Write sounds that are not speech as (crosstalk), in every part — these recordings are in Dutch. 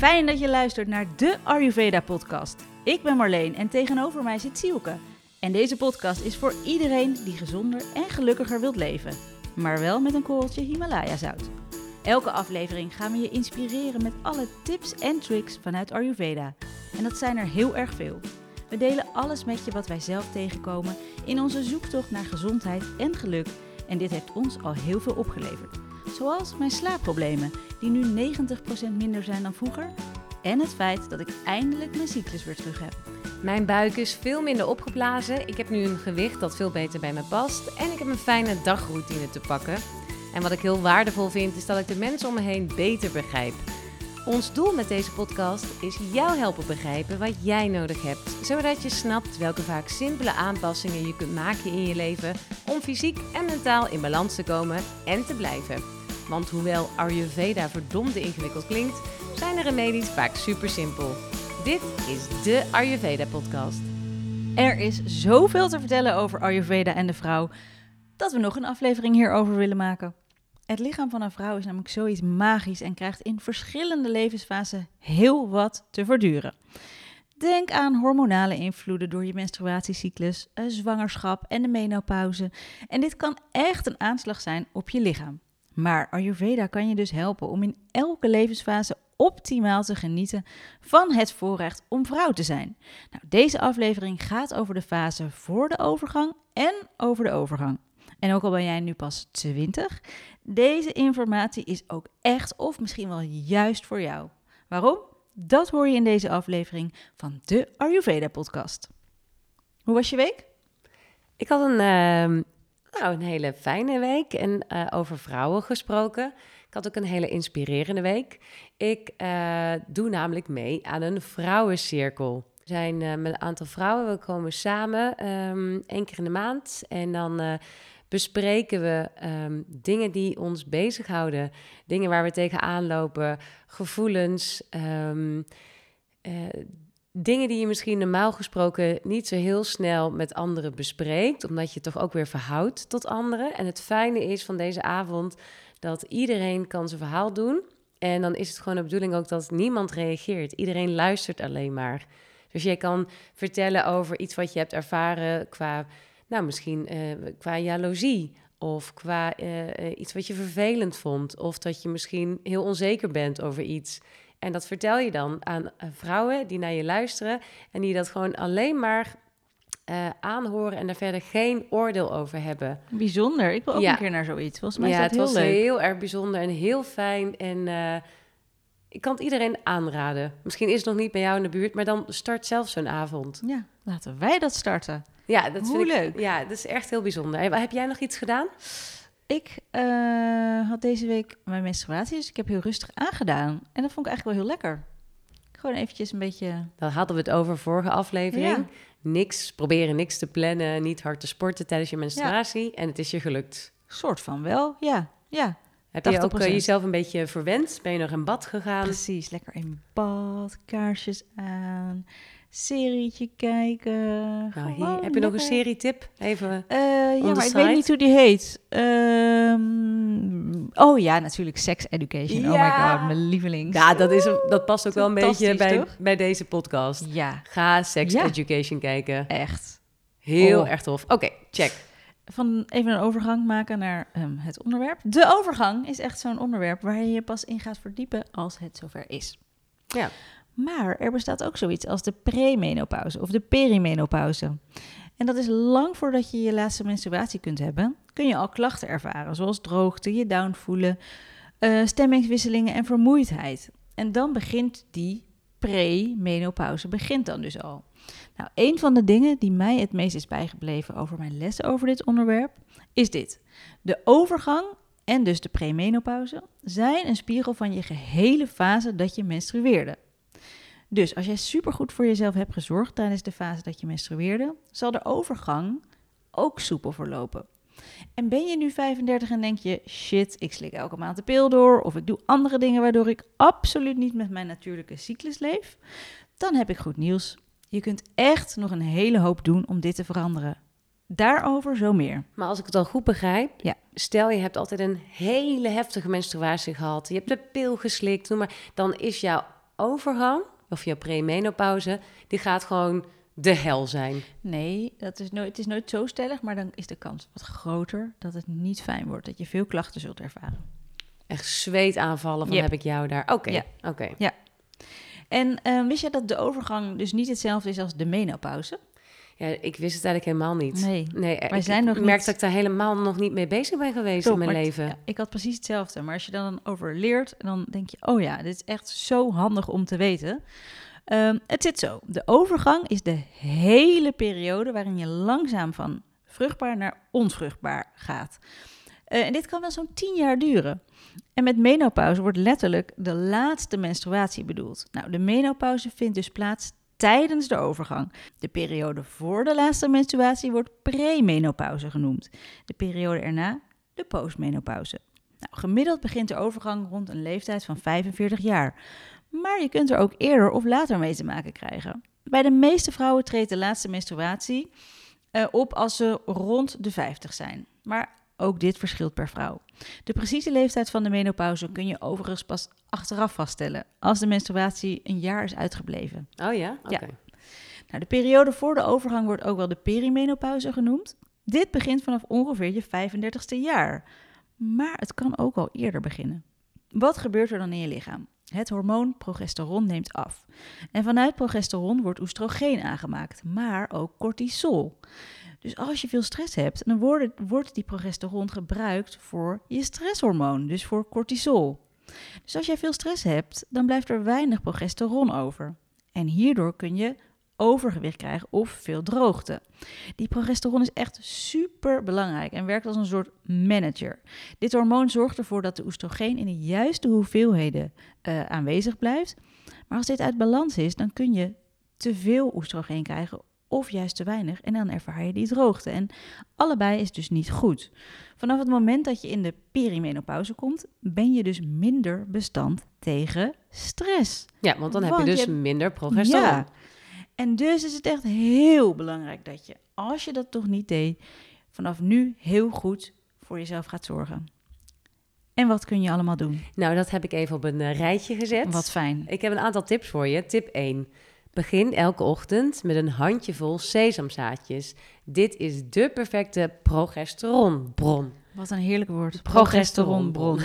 Fijn dat je luistert naar de Ayurveda podcast. Ik ben Marleen en tegenover mij zit Sielke. En deze podcast is voor iedereen die gezonder en gelukkiger wilt leven. Maar wel met een korreltje Himalaya zout. Elke aflevering gaan we je inspireren met alle tips en tricks vanuit Ayurveda. En dat zijn er heel erg veel. We delen alles met je wat wij zelf tegenkomen in onze zoektocht naar gezondheid en geluk. En dit heeft ons al heel veel opgeleverd. Zoals mijn slaapproblemen, die nu 90% minder zijn dan vroeger. En het feit dat ik eindelijk mijn cyclus weer terug heb. Mijn buik is veel minder opgeblazen. Ik heb nu een gewicht dat veel beter bij me past. En ik heb een fijne dagroutine te pakken. En wat ik heel waardevol vind, is dat ik de mensen om me heen beter begrijp. Ons doel met deze podcast is jou helpen begrijpen wat jij nodig hebt, zodat je snapt welke vaak simpele aanpassingen je kunt maken in je leven om fysiek en mentaal in balans te komen en te blijven. Want hoewel Ayurveda verdomde ingewikkeld klinkt, zijn de remedies vaak super simpel. Dit is de Ayurveda podcast. Er is zoveel te vertellen over Ayurveda en de vrouw dat we nog een aflevering hierover willen maken. Het lichaam van een vrouw is namelijk zoiets magisch en krijgt in verschillende levensfasen heel wat te verduren. Denk aan hormonale invloeden door je menstruatiecyclus, zwangerschap en de menopauze. En dit kan echt een aanslag zijn op je lichaam. Maar Ayurveda kan je dus helpen om in elke levensfase optimaal te genieten van het voorrecht om vrouw te zijn. Nou, deze aflevering gaat over de fase voor de overgang en over de overgang. En ook al ben jij nu pas 20, deze informatie is ook echt of misschien wel juist voor jou. Waarom? Dat hoor je in deze aflevering van de Ayurveda podcast. Hoe was je week? Ik had een, uh, nou, een hele fijne week en uh, over vrouwen gesproken. Ik had ook een hele inspirerende week. Ik uh, doe namelijk mee aan een vrouwencirkel. We zijn uh, met een aantal vrouwen, we komen samen um, één keer in de maand en dan bespreken we um, dingen die ons bezighouden, dingen waar we tegenaan lopen, gevoelens, um, dingen die je misschien normaal gesproken niet zo heel snel met anderen bespreekt, omdat je toch ook weer verhoudt tot anderen. En het fijne is van deze avond dat iedereen kan zijn verhaal doen. En dan is het gewoon de bedoeling ook dat niemand reageert. Iedereen luistert alleen maar. Dus je kan vertellen over iets wat je hebt ervaren qua nou, misschien uh, qua jaloezie of qua uh, iets wat je vervelend vond. Of dat je misschien heel onzeker bent over iets. En dat vertel je dan aan vrouwen die naar je luisteren en die dat gewoon alleen maar uh, aanhoren en daar verder geen oordeel over hebben. Bijzonder. Ik wil ook ja. een keer naar zoiets. Volgens mij ja, is dat het heel was leuk. heel erg bijzonder en heel fijn. En uh, ik kan het iedereen aanraden. Misschien is het nog niet bij jou in de buurt, maar dan start zelf zo'n avond. Ja, laten wij dat starten. Ja, dat Hoe vind leuk. Ik, ja, dat is echt heel bijzonder. Heb jij nog iets gedaan? Ik uh, had deze week mijn menstruatie, dus ik heb heel rustig aangedaan. En dat vond ik eigenlijk wel heel lekker. Gewoon eventjes een beetje... Daar hadden we het over vorige aflevering. Ja. Niks, proberen niks te plannen, niet hard te sporten tijdens je menstruatie. Ja. En het is je gelukt. Soort van wel, ja. ja. Heb je ook uh, jezelf een beetje verwend? Ben je nog in bad gegaan? Precies, lekker in bad, kaarsjes aan, serietje kijken. Nou, hier, heb je nog een serietip? Even uh, Ja, maar ik weet niet hoe die heet. Um, oh ja, natuurlijk Sex Education. Ja. Oh my god, mijn lievelings. Ja, dat, is, dat past ook wel een beetje bij, bij deze podcast. Ja. Ga Sex ja. Education kijken. Echt. Heel oh. erg tof. Oké, okay, check van even een overgang maken naar um, het onderwerp. De overgang is echt zo'n onderwerp waar je je pas in gaat verdiepen als het zover is. Ja. Maar er bestaat ook zoiets als de premenopauze of de perimenopauze. En dat is lang voordat je je laatste menstruatie kunt hebben, kun je al klachten ervaren, zoals droogte, je down voelen, uh, stemmingswisselingen en vermoeidheid. En dan begint die premenopauze, begint dan dus al. Nou, een van de dingen die mij het meest is bijgebleven over mijn lessen over dit onderwerp is dit. De overgang en dus de premenopauze zijn een spiegel van je gehele fase dat je menstrueerde. Dus als jij supergoed voor jezelf hebt gezorgd tijdens de fase dat je menstrueerde, zal de overgang ook soepel verlopen. En ben je nu 35 en denk je, shit, ik slik elke maand de pil door of ik doe andere dingen waardoor ik absoluut niet met mijn natuurlijke cyclus leef, dan heb ik goed nieuws. Je kunt echt nog een hele hoop doen om dit te veranderen. Daarover zo meer. Maar als ik het al goed begrijp, ja. stel je hebt altijd een hele heftige menstruatie gehad, je hebt de pil geslikt, noem maar, dan is jouw overgang, of je premenopauze, die gaat gewoon de hel zijn. Nee, dat is nooit, het is nooit zo stellig, maar dan is de kans wat groter dat het niet fijn wordt. Dat je veel klachten zult ervaren. Echt zweetaanvallen van Yep. heb ik jou daar. Oké, Ja. oké. En eh, wist je dat de overgang dus niet hetzelfde is als de menopauze? Ja, ik wist het eigenlijk helemaal niet. Nee. Nee, Wij ik, zijn nog merk niet- dat ik daar helemaal nog niet mee bezig ben geweest in mijn maar leven. ja, ik had precies hetzelfde. Maar als je dan over leert, dan denk je... oh ja, dit is echt zo handig om te weten. Ehm, het zit zo. De overgang is de hele periode... waarin je langzaam van vruchtbaar naar onvruchtbaar gaat. Eh, en dit kan wel zo'n 10 jaar duren. En met menopauze wordt letterlijk de laatste menstruatie bedoeld. Nou, de menopauze vindt dus plaats tijdens de overgang. De periode voor de laatste menstruatie wordt premenopauze genoemd. De periode erna de postmenopauze. Nou, gemiddeld begint de overgang rond een leeftijd van 45 jaar. Maar je kunt er ook eerder of later mee te maken krijgen. Bij de meeste vrouwen treedt de laatste menstruatie eh, op als ze rond de 50 zijn. Maar ook dit verschilt per vrouw. De precieze leeftijd van de menopauze kun je overigens pas achteraf vaststellen, als de menstruatie een jaar is uitgebleven. Oh ja? Oké. Ja. Nou, de periode voor de overgang wordt ook wel de perimenopauze genoemd. Dit begint vanaf ongeveer je 35ste jaar. Maar het kan ook al eerder beginnen. Wat gebeurt er dan in je lichaam? Het hormoon progesteron neemt af. En vanuit progesteron wordt oestrogeen aangemaakt, maar ook cortisol. Dus als je veel stress hebt, dan wordt, wordt die progesteron gebruikt voor je stresshormoon, dus voor cortisol. Dus als jij veel stress hebt, dan blijft er weinig progesteron over. En hierdoor kun je overgewicht krijgen of veel droogte. Die progesteron is echt super belangrijk en werkt als een soort manager. Dit hormoon zorgt ervoor dat de oestrogeen in de juiste hoeveelheden eh, aanwezig blijft. Maar als dit uit balans is, dan kun je te veel oestrogeen krijgen of juist te weinig en dan ervaar je die droogte. En allebei is dus niet goed. Vanaf het moment dat je in de perimenopauze komt, ben je dus minder bestand tegen stress. Ja, want dan heb je dus je- minder progesteron. Ja. En dus is het echt heel belangrijk dat je, als je dat toch niet deed, vanaf nu heel goed voor jezelf gaat zorgen. En wat kun je allemaal doen? Nou, dat heb ik even op een eh, rijtje gezet. Wat fijn. Ik heb een aantal tips voor je. Tip 1. Begin elke ochtend met een handjevol sesamzaadjes. Dit is de perfecte progesteronbron. Wat een heerlijk woord. Progesteronbron.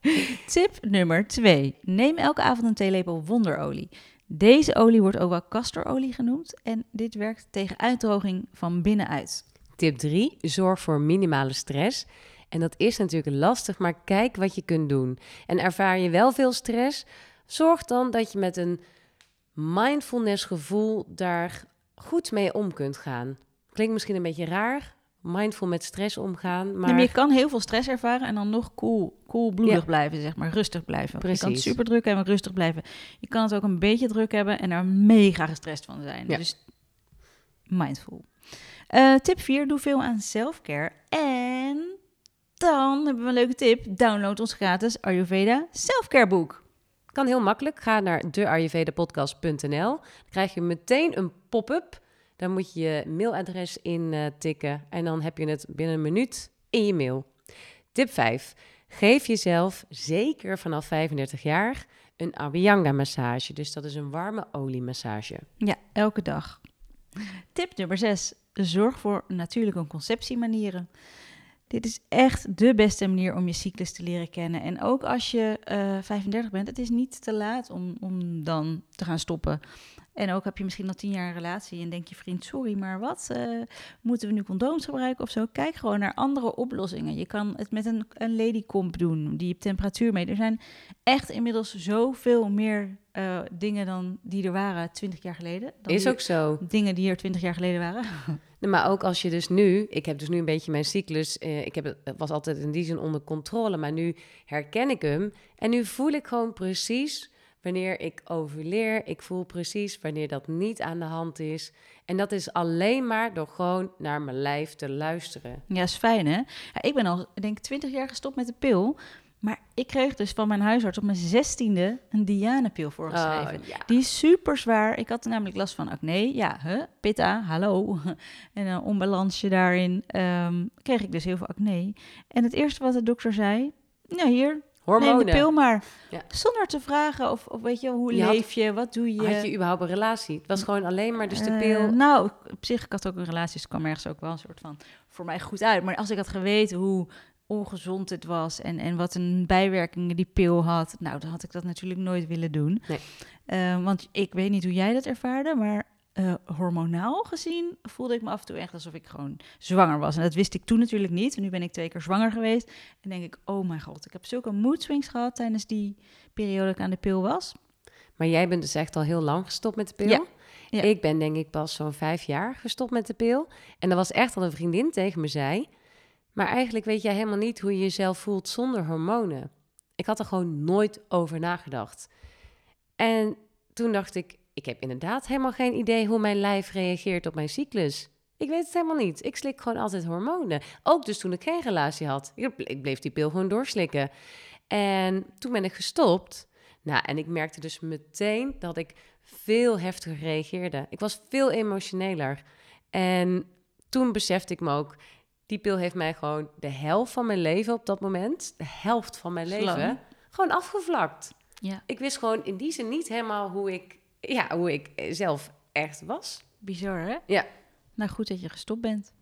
(laughs) Tip nummer 2. Neem elke avond een theelepel wonderolie. Deze olie wordt ook wel castorolie genoemd en dit werkt tegen uitdroging van binnenuit. Tip 3. Zorg voor minimale stress. En dat is natuurlijk lastig, maar kijk wat je kunt doen. En ervaar je wel veel stress, zorg dan dat je met een mindfulness gevoel daar goed mee om kunt gaan. Klinkt misschien een beetje raar, mindful met stress omgaan, maar... Nee, maar je kan heel veel stress ervaren en dan nog cool, coolbloedig Ja. blijven, zeg maar, rustig blijven. Je kan het super druk hebben, rustig blijven. Je kan het ook een beetje druk hebben en er mega gestrest van zijn. Ja. Dus mindful. Eh, tip 4, doe veel aan selfcare. En dan hebben we een leuke tip. Download ons gratis Ayurveda selfcare boek. Kan heel makkelijk. Ga naar deayurvedapodcast.nl. Dan krijg je meteen een pop-up. Dan moet je je mailadres in tikken en dan heb je het binnen een minuut in je mail. Tip 5. Geef jezelf, zeker vanaf 35 jaar, een Abhyanga massage. Dus dat is een warme oliemassage. Ja, elke dag. Tip nummer 6. Zorg voor natuurlijke conceptiemanieren. Dit is echt de beste manier om je cyclus te leren kennen. En ook als je eh 35 bent, het is niet te laat om, om dan te gaan stoppen. En ook heb je misschien al tien jaar een relatie en denk je vriend, sorry, maar wat? eh, moeten we nu condooms gebruiken of zo? Kijk gewoon naar andere oplossingen. Je kan het met een, een ladycomp doen, die je temperatuur meet. Er zijn echt inmiddels zoveel meer eh, dingen dan die er waren 20 jaar geleden. Dan Is die- ook zo. dingen die er 20 jaar geleden waren. (laughs) (laughs) Nee, Maar ook als je dus nu, ik heb dus nu een beetje mijn cyclus, eh, ik heb het was altijd in die zin onder controle, maar nu herken ik hem en nu voel ik gewoon precies wanneer ik ovuleer. Ik voel precies wanneer dat niet aan de hand is. En dat is alleen maar door gewoon naar mijn lijf te luisteren. Ja, is fijn hè. Ja, ik ben al, ik denk 20 jaar gestopt met de pil. Maar ik kreeg dus van mijn huisarts op mijn zestiende een Diane-pil voorgeschreven. Oh, ja. Die is super zwaar. Ik had namelijk last van acne. Ja, hè? pitta, hallo. (laughs) En een onbalansje daarin. ehm, kreeg ik dus heel veel acne. En het eerste wat de dokter zei... Nou, hier, Hormonen. Neem de pil maar. Ja. Zonder te vragen of, of weet je, hoe Je had- leef je, wat doe je? Had je überhaupt een relatie? Het was gewoon alleen maar dus de Eh, pil. nou, op zich, ik had ook een relatie, dus het kwam ergens ook wel een soort van voor mij goed uit. Maar als ik had geweten hoe ongezond het was en, en wat een bijwerkingen die pil had, nou, dan had ik dat natuurlijk nooit willen doen. Nee. Eh, want ik weet niet hoe jij dat ervaarde, maar eh, hormonaal gezien voelde ik me af en toe echt alsof ik gewoon zwanger was. En dat wist ik toen natuurlijk niet. Nu ben ik twee keer zwanger geweest. En denk ik, oh mijn god, ik heb zulke mood swings gehad tijdens die periode dat ik aan de pil was. Maar jij bent dus echt al heel lang gestopt met de pil. Ja, ja. Ik ben denk ik pas zo'n vijf jaar gestopt met de pil. En dat was echt dat een vriendin tegen me zei... maar eigenlijk weet jij helemaal niet hoe je jezelf voelt zonder hormonen. Ik had er gewoon nooit over nagedacht. En toen dacht ik, ik heb inderdaad helemaal geen idee hoe mijn lijf reageert op mijn cyclus. Ik weet het helemaal niet. Ik slik gewoon altijd hormonen. Ook dus toen ik geen relatie had. Ik ble- ik bleef die pil gewoon doorslikken. En toen ben ik gestopt. Nou, en ik merkte dus meteen dat ik veel heftiger reageerde. Ik was veel emotioneler. En toen besefte ik me ook, die pil heeft mij gewoon de helft van mijn leven op dat moment, de helft van mijn Slang. leven, gewoon afgevlakt. Ja. Ik wist gewoon in die zin niet helemaal hoe ik, ja, hoe ik eh, zelf echt was. Bizar, hè? Ja. Nou, goed dat je gestopt bent.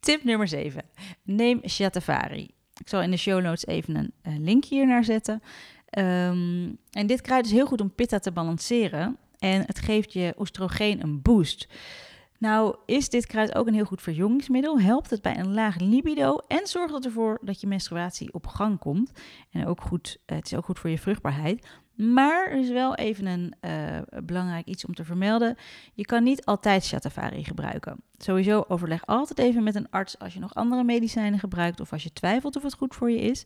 Tip nummer 7. Neem Shatavari. Ik zal in de show notes even een eh, link hier naar zetten. Ehm, en dit kruid is heel goed om pitta te balanceren. En het geeft je oestrogeen een boost. Nou, is dit kruid ook een heel goed verjongingsmiddel? Helpt het bij een laag libido en zorgt het ervoor dat je menstruatie op gang komt. En ook goed, eh, het is ook goed voor je vruchtbaarheid. Maar er is wel even een eh, belangrijk iets om te vermelden. Je kan niet altijd Shatavari gebruiken. Sowieso overleg altijd even met een arts als je nog andere medicijnen gebruikt of als je twijfelt of het goed voor je is.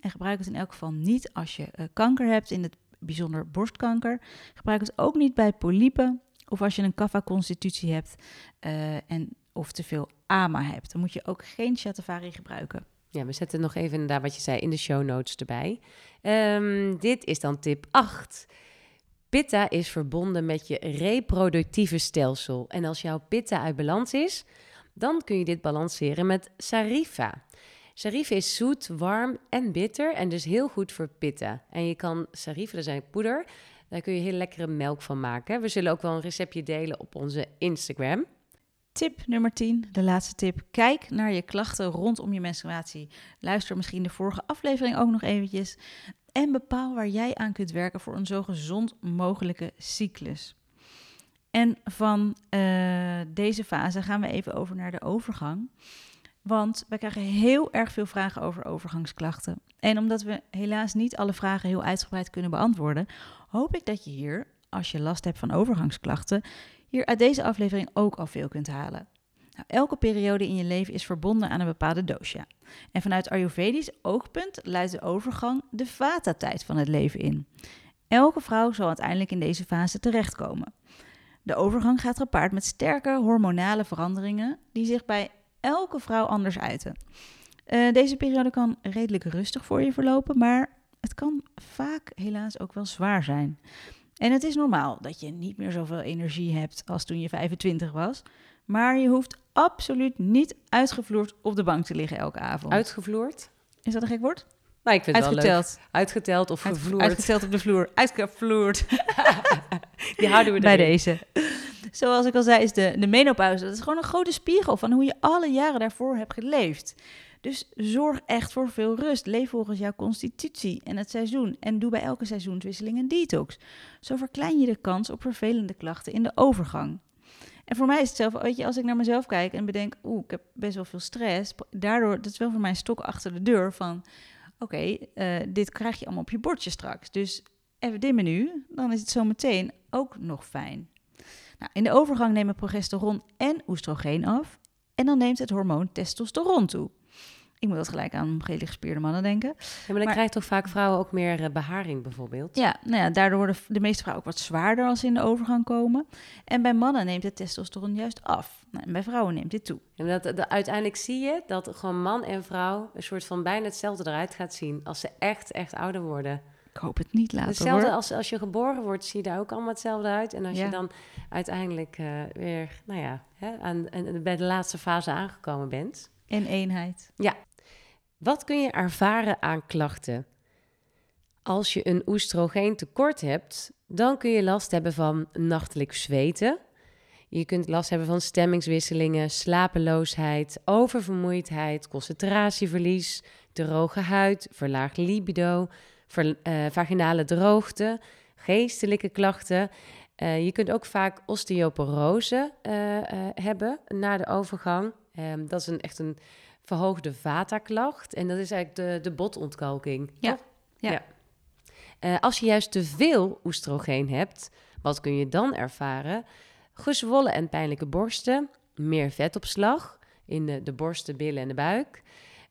En gebruik het in elk geval niet als je eh, kanker hebt, in het bijzonder borstkanker. Gebruik het ook niet bij polypen of als je een kapha-constitutie hebt eh, en of te veel AMA hebt. Dan moet je ook geen Shatavari gebruiken. Ja, we zetten nog even inderdaad wat je zei in de show notes erbij. Ehm, dit is dan tip 8. Pitta is verbonden met je reproductieve stelsel. En als jouw pitta uit balans is, dan kun je dit balanceren met sarifa. Sarifa is zoet, warm en bitter en dus heel goed voor pitta. En je kan sarifa, dat een poeder, daar kun je heel lekkere melk van maken. We zullen ook wel een receptje delen op onze Instagram. Tip nummer 10, de laatste tip. Kijk naar je klachten rondom je menstruatie. Luister misschien de vorige aflevering ook nog eventjes. En bepaal waar jij aan kunt werken voor een zo gezond mogelijke cyclus. En van eh, deze fase gaan we even over naar de overgang. Want wij krijgen heel erg veel vragen over overgangsklachten. En omdat we helaas niet alle vragen heel uitgebreid kunnen beantwoorden, hoop ik dat je hier, als je last hebt van overgangsklachten, hier uit deze aflevering ook al veel kunt halen. Nou, elke periode in je leven is verbonden aan een bepaalde dosha. En vanuit Ayurvedisch oogpunt luidt de overgang de vata-tijd van het leven in. Elke vrouw zal uiteindelijk in deze fase terechtkomen. De overgang gaat gepaard met sterke hormonale veranderingen die zich bij elke vrouw anders uiten. Eh, deze periode kan redelijk rustig voor je verlopen, maar het kan vaak helaas ook wel zwaar zijn. En het is normaal dat je niet meer zoveel energie hebt als toen je 25 was. Maar je hoeft absoluut niet uitgevloerd op de bank te liggen elke avond. Uitgevloerd? Is dat een gek woord? Nou, ik vind het wel leuk. Uitgeteld. Uitgeteld of gevloerd. Uitgeteld op de vloer. (laughs) Uitgevloerd. (laughs) Die houden we Bij deze. Zoals ik al zei, is de, de menopauze. Dat is gewoon een grote spiegel van hoe je alle jaren daarvoor hebt geleefd. Dus zorg echt voor veel rust. Leef volgens jouw constitutie en het seizoen. En doe bij elke seizoenswisseling een detox. Zo verklein je de kans op vervelende klachten in de overgang. En voor mij is het zelf, weet je, als ik naar mezelf kijk en bedenk, oeh, ik heb best wel veel stress. Daardoor, dat is wel voor mij een stok achter de deur van, oké, eh, dit krijg je allemaal op je bordje straks. Dus even dimmen nu, dan is het zo meteen ook nog fijn. Nou, in de overgang nemen progesteron en oestrogeen af. En dan neemt het hormoon testosteron toe. Ik moet dat gelijk aan gele gespierde mannen denken. Ja, maar dan Maar- krijgt toch vaak vrouwen ook meer eh, beharing bijvoorbeeld? Ja, nou ja, daardoor worden de meeste vrouwen ook wat zwaarder als ze in de overgang komen. En bij mannen neemt het testosteron juist af. Nou, en bij vrouwen neemt dit toe. En dat, dat- uiteindelijk zie je dat gewoon man en vrouw een soort van bijna hetzelfde eruit gaat zien als ze echt, echt ouder worden. Ik hoop het niet later Hetzelfde hoor. als, als je geboren wordt, zie je daar ook allemaal hetzelfde uit. En als Ja. je dan uiteindelijk eh, weer, nou ja, hè, aan, en bij de laatste fase aangekomen bent. En eenheid. Wat kun je ervaren aan klachten? Als je een oestrogeen tekort hebt, dan kun je last hebben van nachtelijk zweten. Je kunt last hebben van stemmingswisselingen, slapeloosheid, oververmoeidheid, concentratieverlies, droge huid, verlaagd libido, uh, vaginale droogte, geestelijke klachten. Uh, je kunt ook vaak osteoporose uh, hebben na de overgang. Um, dat is een, echt een verhoogde vata-klacht. En dat is eigenlijk de, de botontkalking. Ja. ja. ja. Uh, als je juist te veel oestrogeen hebt, wat kun je dan ervaren? Gezwollen en pijnlijke borsten, meer vetopslag in de, de borsten, billen en de buik.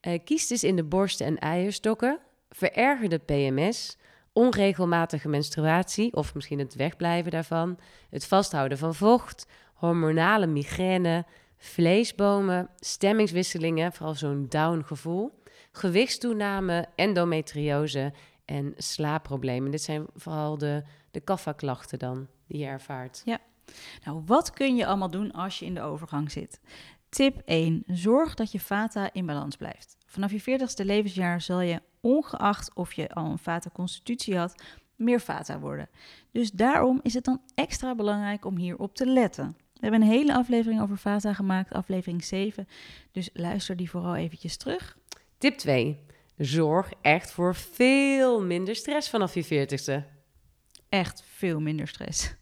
Uh, kiestes in de borsten en eierstokken, verergerde PMS, onregelmatige menstruatie of misschien het wegblijven daarvan, het vasthouden van vocht, hormonale migraine, vleesbomen, stemmingswisselingen, vooral zo'n down gevoel, gewichtstoename, endometriose en slaapproblemen. Dit zijn vooral de, de kaffa-klachten dan die je ervaart. Ja. Nou, wat kun je allemaal doen als je in de overgang zit? Tip 1. Zorg dat je vata in balans blijft. Vanaf je 40ste levensjaar zal je, ongeacht of je al een vata-constitutie had, meer vata worden. Dus daarom is het dan extra belangrijk om hierop te letten. We hebben een hele aflevering over vata gemaakt, aflevering 7. Dus luister die vooral eventjes terug. Tip 2. Zorg echt voor veel minder stress vanaf je 40ste. Echt veel minder stress.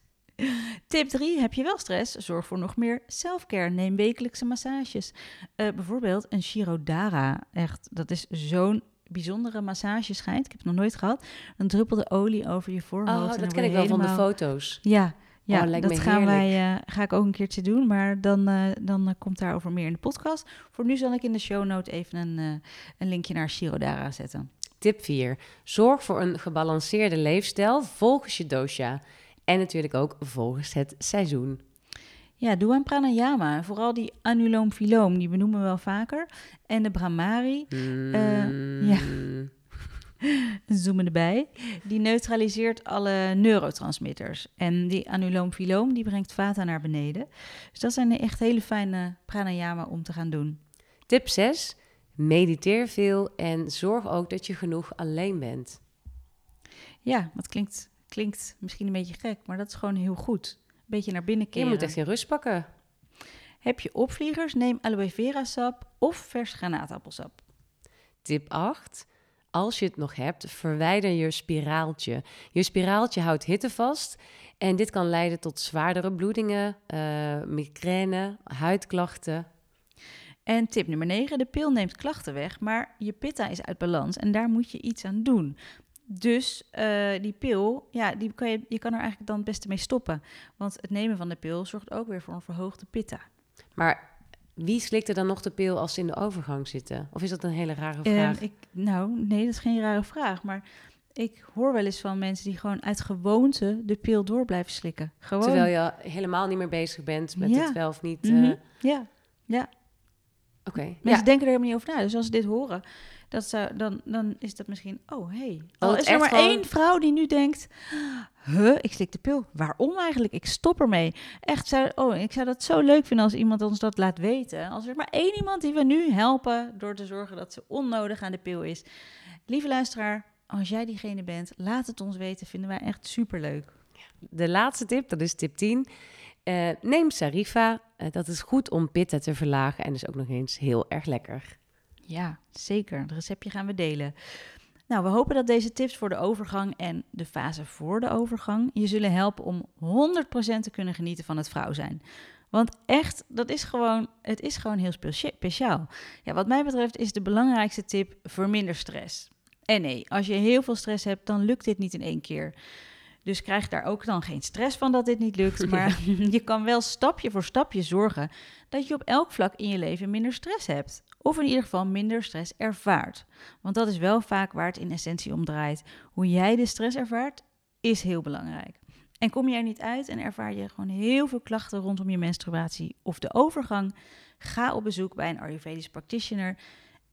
Tip 3. Heb je wel stress? Zorg voor nog meer selfcare. Neem wekelijkse massages. Uh, bijvoorbeeld een Shirodara. Echt, dat is zo'n bijzondere massageschijt. Ik heb het nog nooit gehad. Dan druppelde olie over je voorhoofd. Oh, dat ken ik wel van de foto's. Ja, ja, oh, dat gaan wij, uh, ga ik ook een keertje doen, maar dan, uh, dan uh, komt daarover meer in de podcast. Voor nu zal ik in de show note even een, een linkje naar Shirodara zetten. Tip 4. Zorg voor een gebalanceerde leefstijl volgens je dosha. En natuurlijk ook volgens het seizoen. Ja, doe aan pranayama. Vooral die anuloom filoom, die benoemen we wel vaker. En de brahmari. Mm. ja. (laughs) zoomen erbij, die neutraliseert alle neurotransmitters. En die anuloom-filoom, die brengt vata naar beneden. Dus dat zijn echt hele fijne pranayama om te gaan doen. Tip 6. Mediteer veel en zorg ook dat je genoeg alleen bent. Ja, dat klinkt, klinkt misschien een beetje gek, maar dat is gewoon heel goed. Een beetje naar binnen keren. Je moet echt je rust pakken. Heb je opvliegers, neem aloe vera sap of vers granaatappelsap. Tip 8. Als je het nog hebt, verwijder je spiraaltje. Je spiraaltje houdt hitte vast en dit kan leiden tot zwaardere bloedingen, uh, migraine, huidklachten. En tip nummer 9, de pil neemt klachten weg, maar je pitta is uit balans en daar moet je iets aan doen. Dus uh, die pil, ja, die kan je, je kan er eigenlijk dan het beste mee stoppen. Want het nemen van de pil zorgt ook weer voor een verhoogde pitta. Maar wie slikt er dan nog de pil als ze in de overgang zitten? Of is dat een hele rare ehm, vraag? ik, nou, nee, dat is geen rare vraag. Maar ik hoor wel eens van mensen die gewoon uit gewoonte de pil door blijven slikken. Gewoon. Terwijl je helemaal niet meer bezig bent met het wel of niet. Mm -hmm. Ja, ja. Oké. Okay. Mensen denken er helemaal niet over na. Dus als ze dit horen, dat zou, dan, dan is dat misschien, oh hey. Al is er maar één vrouw die nu denkt, huh, ik slik de pil. Waarom eigenlijk? Ik stop ermee. Echt, zou, oh, ik zou dat zo leuk vinden als iemand ons dat laat weten. Als er maar één iemand die we nu helpen door te zorgen dat ze onnodig aan de pil is. Lieve luisteraar, als jij diegene bent, laat het ons weten. Vinden wij echt superleuk. De laatste tip, dat is tip 10. Uh, eh, neem Sarifa. Uh, dat is goed om pitta te verlagen en is ook nog eens heel erg lekker. Ja, zeker. Het receptje gaan we delen. Nou, we hopen dat deze tips voor de overgang en de fase voor de overgang je zullen helpen om 100% te kunnen genieten van het vrouw zijn. Want echt, dat is gewoon, het is gewoon heel speciaal. Ja, wat mij betreft is de belangrijkste tip: verminder stress. En nee, als je heel veel stress hebt, dan lukt dit niet in één keer. Dus krijg daar ook dan geen stress van dat dit niet lukt. (laughs) Maar (laughs) je kan wel stapje voor stapje zorgen dat je op elk vlak in je leven minder stress hebt. Of in ieder geval minder stress ervaart. Want dat is wel vaak waar het in essentie om draait. Hoe jij de stress ervaart, is heel belangrijk. En kom je er niet uit en ervaar je gewoon heel veel klachten rondom je menstruatie of de overgang, ga op bezoek bij een Ayurvedisch practitioner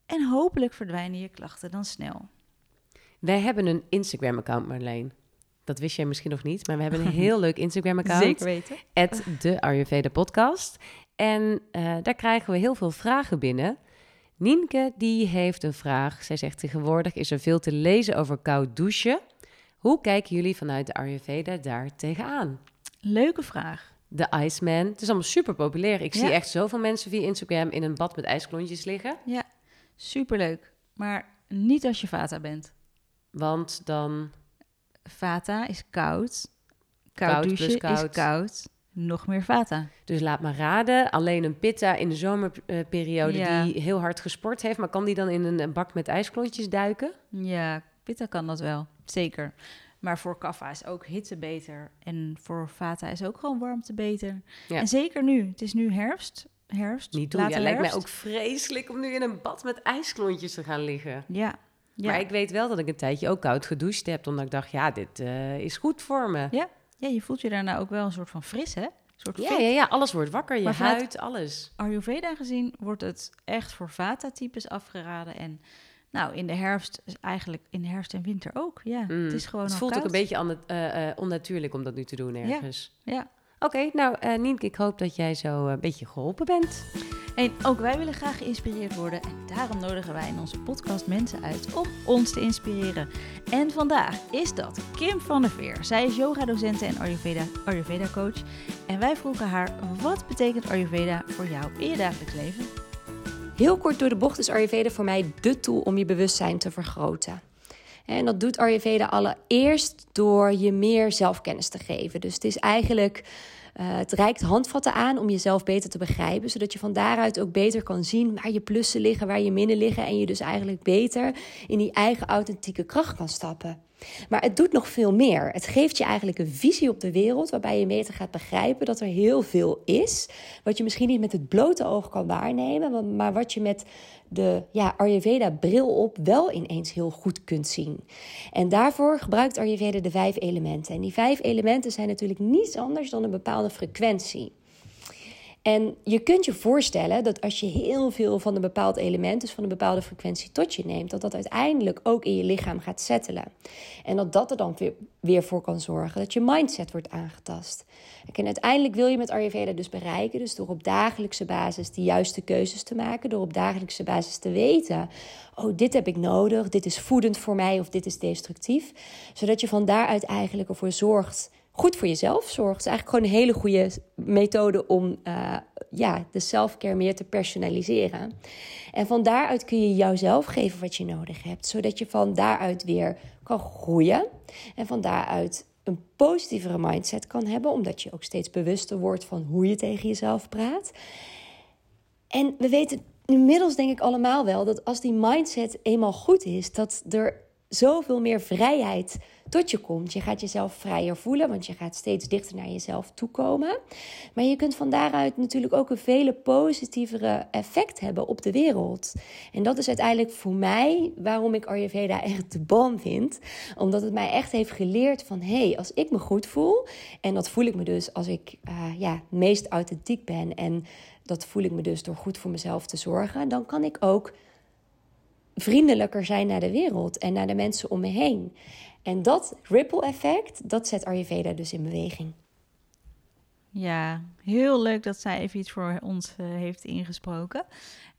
en hopelijk verdwijnen je klachten dan snel. Wij hebben een Instagram-account, Marleen. Dat wist jij misschien nog niet, maar we hebben een (laughs) heel leuk Instagram-account. Zeker weten. de Ayurveda podcast. En uh, daar krijgen we heel veel vragen binnen. Nienke die heeft een vraag. Zij zegt tegenwoordig is er veel te lezen over koud douchen. Hoe kijken jullie vanuit de Ayurveda daar tegenaan? Leuke vraag. De Iceman. Het is allemaal super populair. Ik zie echt zoveel mensen via Instagram in een bad met ijsklontjes liggen. Ja, superleuk. Maar niet als je Vata bent. Want dan Vata is koud. Koud, Koud douchen koud. is koud. Nog meer Vata. Dus laat maar raden, alleen een pitta in de zomerperiode Ja. die heel hard gesport heeft, maar kan die dan in een bak met ijsklontjes duiken? Ja, Pitta kan dat wel. Zeker. Maar voor Kapha is ook hitte beter. En voor Vata is ook gewoon warmte beter. Ja. En zeker nu. Het is nu herfst. Herfst. Niet doen. Ja, lijkt mij ook vreselijk om nu in een bad met ijsklontjes te gaan liggen. Ja. Ja. Maar ik weet wel dat ik een tijdje ook koud gedoucht heb, omdat ik dacht, ja, dit eh, is goed voor me. ja, je voelt je daarna ook wel een soort van fris, hè? Een soort Ja, ja, ja, alles wordt wakker, je huid, alles. Ayurveda gezien wordt het echt voor Vata-types afgeraden. En nou, in de herfst eigenlijk in de herfst en winter ook. Ja, Mm. het is gewoon Het voelt ook een beetje eh, eh, onnatuurlijk om dat nu te doen ergens. Ja. Oké, nou eh Nienke, ik hoop dat jij zo eh, een beetje geholpen bent. En ook wij willen graag geïnspireerd worden. En daarom nodigen wij in onze podcast mensen uit om ons te inspireren. En vandaag is dat Kim van der Veer. Zij is yoga-docente en Ayurveda, Ayurveda-coach. En wij vroegen haar, wat betekent Ayurveda voor jou in je dagelijks leven? Heel kort door de bocht is Ayurveda voor mij de tool om je bewustzijn te vergroten. En dat doet Ayurveda allereerst door je meer zelfkennis te geven. Dus het is eigenlijk, eh, het reikt handvatten aan om jezelf beter te begrijpen, zodat je van daaruit ook beter kan zien waar je plussen liggen, waar je minnen liggen en je dus eigenlijk beter in die eigen authentieke kracht kan stappen. Maar het doet nog veel meer. Het geeft je eigenlijk een visie op de wereld waarbij je beter gaat begrijpen dat er heel veel is. Wat je misschien niet met het blote oog kan waarnemen, maar- wat je met de ja, Ayurveda-bril op wel ineens heel goed kunt zien. En daarvoor gebruikt Ayurveda de vijf elementen. En die vijf elementen zijn natuurlijk niets anders dan een bepaalde frequentie. En je kunt je voorstellen dat als je heel veel van een bepaald element, dus van een bepaalde frequentie tot je neemt, dat dat uiteindelijk ook in je lichaam gaat settelen. En dat dat er dan weer, weer voor kan zorgen dat je mindset wordt aangetast. En uiteindelijk wil je met Ayurveda dus bereiken, dus door op dagelijkse basis de juiste keuzes te maken, door op dagelijkse basis te weten, oh dit heb ik nodig, dit is voedend voor mij of dit is destructief, zodat je van daaruit eigenlijk ervoor zorgt goed voor jezelf zorgt. Het is eigenlijk gewoon een hele goede methode om eh, ja, de selfcare meer te personaliseren. En van daaruit kun je jouzelf geven wat je nodig hebt, zodat je van daaruit weer kan groeien. En van daaruit een positievere mindset kan hebben, omdat je ook steeds bewuster wordt van hoe je tegen jezelf praat. En we weten inmiddels denk ik allemaal wel dat als die mindset eenmaal goed is, dat er zoveel meer vrijheid tot je komt. Je gaat jezelf vrijer voelen, want je gaat steeds dichter naar jezelf toekomen. Maar je kunt van daaruit natuurlijk ook een vele positievere effect hebben op de wereld. En dat is uiteindelijk voor mij waarom ik Ayurveda (laughs) echt de bom vind. Omdat het mij echt heeft geleerd van... hé, hey, als ik me goed voel... en dat voel ik me dus als ik uh, ja, meest authentiek ben... en dat voel ik me dus door goed voor mezelf te zorgen... dan kan ik ook vriendelijker zijn naar de wereld en naar de mensen om me heen. En dat ripple effect, dat zet Ayurveda dus in beweging. Ja, heel leuk dat zij even iets voor ons uh, heeft ingesproken.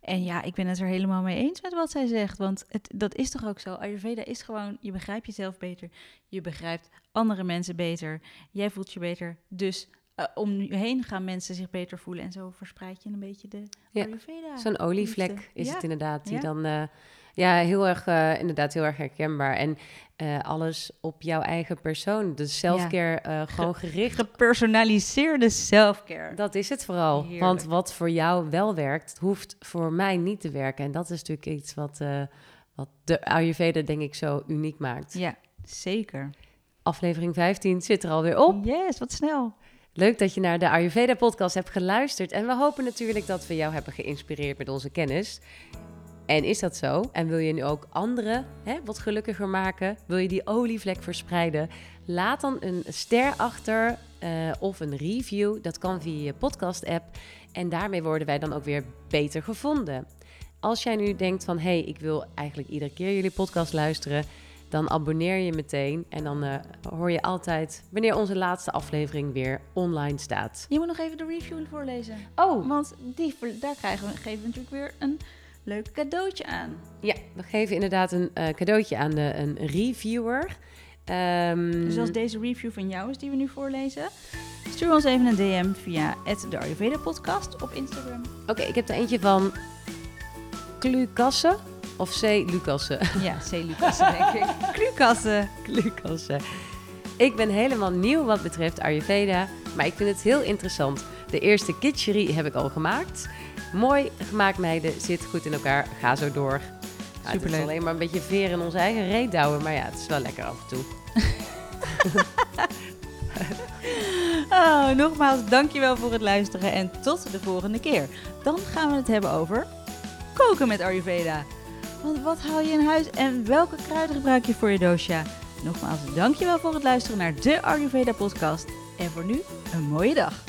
En ja, ik ben het er helemaal mee eens met wat zij zegt. Want het, dat is toch ook zo. Ayurveda is gewoon, je begrijpt jezelf beter. Je begrijpt andere mensen beter. Jij voelt je beter. Dus uh, om je heen gaan mensen zich beter voelen. En zo verspreid je een beetje de ja, Ayurveda. Zo'n olievlek is ja. het inderdaad. Die ja. dan... Uh, ja, heel erg, uh, inderdaad, heel erg herkenbaar. En uh, alles op jouw eigen persoon. Dus selfcare ja. uh, gewoon gericht. Gepersonaliseerde selfcare. Dat is het vooral. Heerlijk. Want wat voor jou wel werkt, hoeft voor mij niet te werken. En dat is natuurlijk iets wat, wat de Ayurveda, denk ik, zo uniek maakt. Ja, zeker. Aflevering 15 zit er alweer op. Yes, wat snel. Leuk dat je naar de Ayurveda-podcast hebt geluisterd. En we hopen natuurlijk dat we jou hebben geïnspireerd met onze kennis. En is dat zo? En wil je nu ook anderen hè, wat gelukkiger maken? Wil je die olievlek verspreiden? Laat dan een ster achter uh, of een review. Dat kan via je podcast-app. En daarmee worden wij dan ook weer beter gevonden. Als jij nu denkt van... hé, hey, ik wil eigenlijk iedere keer jullie podcast luisteren... dan abonneer je meteen. En dan uh, hoor je altijd wanneer onze laatste aflevering weer online staat. Je moet nog even de review voorlezen. Oh! Want die, daar krijgen we, geven we natuurlijk weer een leuk cadeautje aan. Ja, we geven inderdaad een uh, cadeautje aan de, een reviewer. Ehm, Dus als deze review van jou is die we nu voorlezen, stuur ons even een DM via de Ayurveda podcast op Instagram. Oké, ik heb er eentje van Klukassen of C. Lucassen. Ja, C. Lucassen denk ik. (laughs) Klukassen. Klukassen. Ik ben helemaal nieuw wat betreft Ayurveda, maar ik vind het heel interessant. De eerste kitchery heb ik al gemaakt. Mooi gemaakt meiden, zit goed in elkaar, ga zo door. Ja, het is Superleuk. alleen maar een beetje veer in onze eigen reet douwen, maar ja, het is wel lekker af en toe. (laughs) Oh, nogmaals, dankjewel voor het luisteren en tot de volgende keer. Dan gaan we het hebben over koken met Ayurveda. Want wat haal je in huis en welke kruiden gebruik je voor je dosha? Nogmaals, dankjewel voor het luisteren naar de Ayurveda podcast. En voor nu, een mooie dag.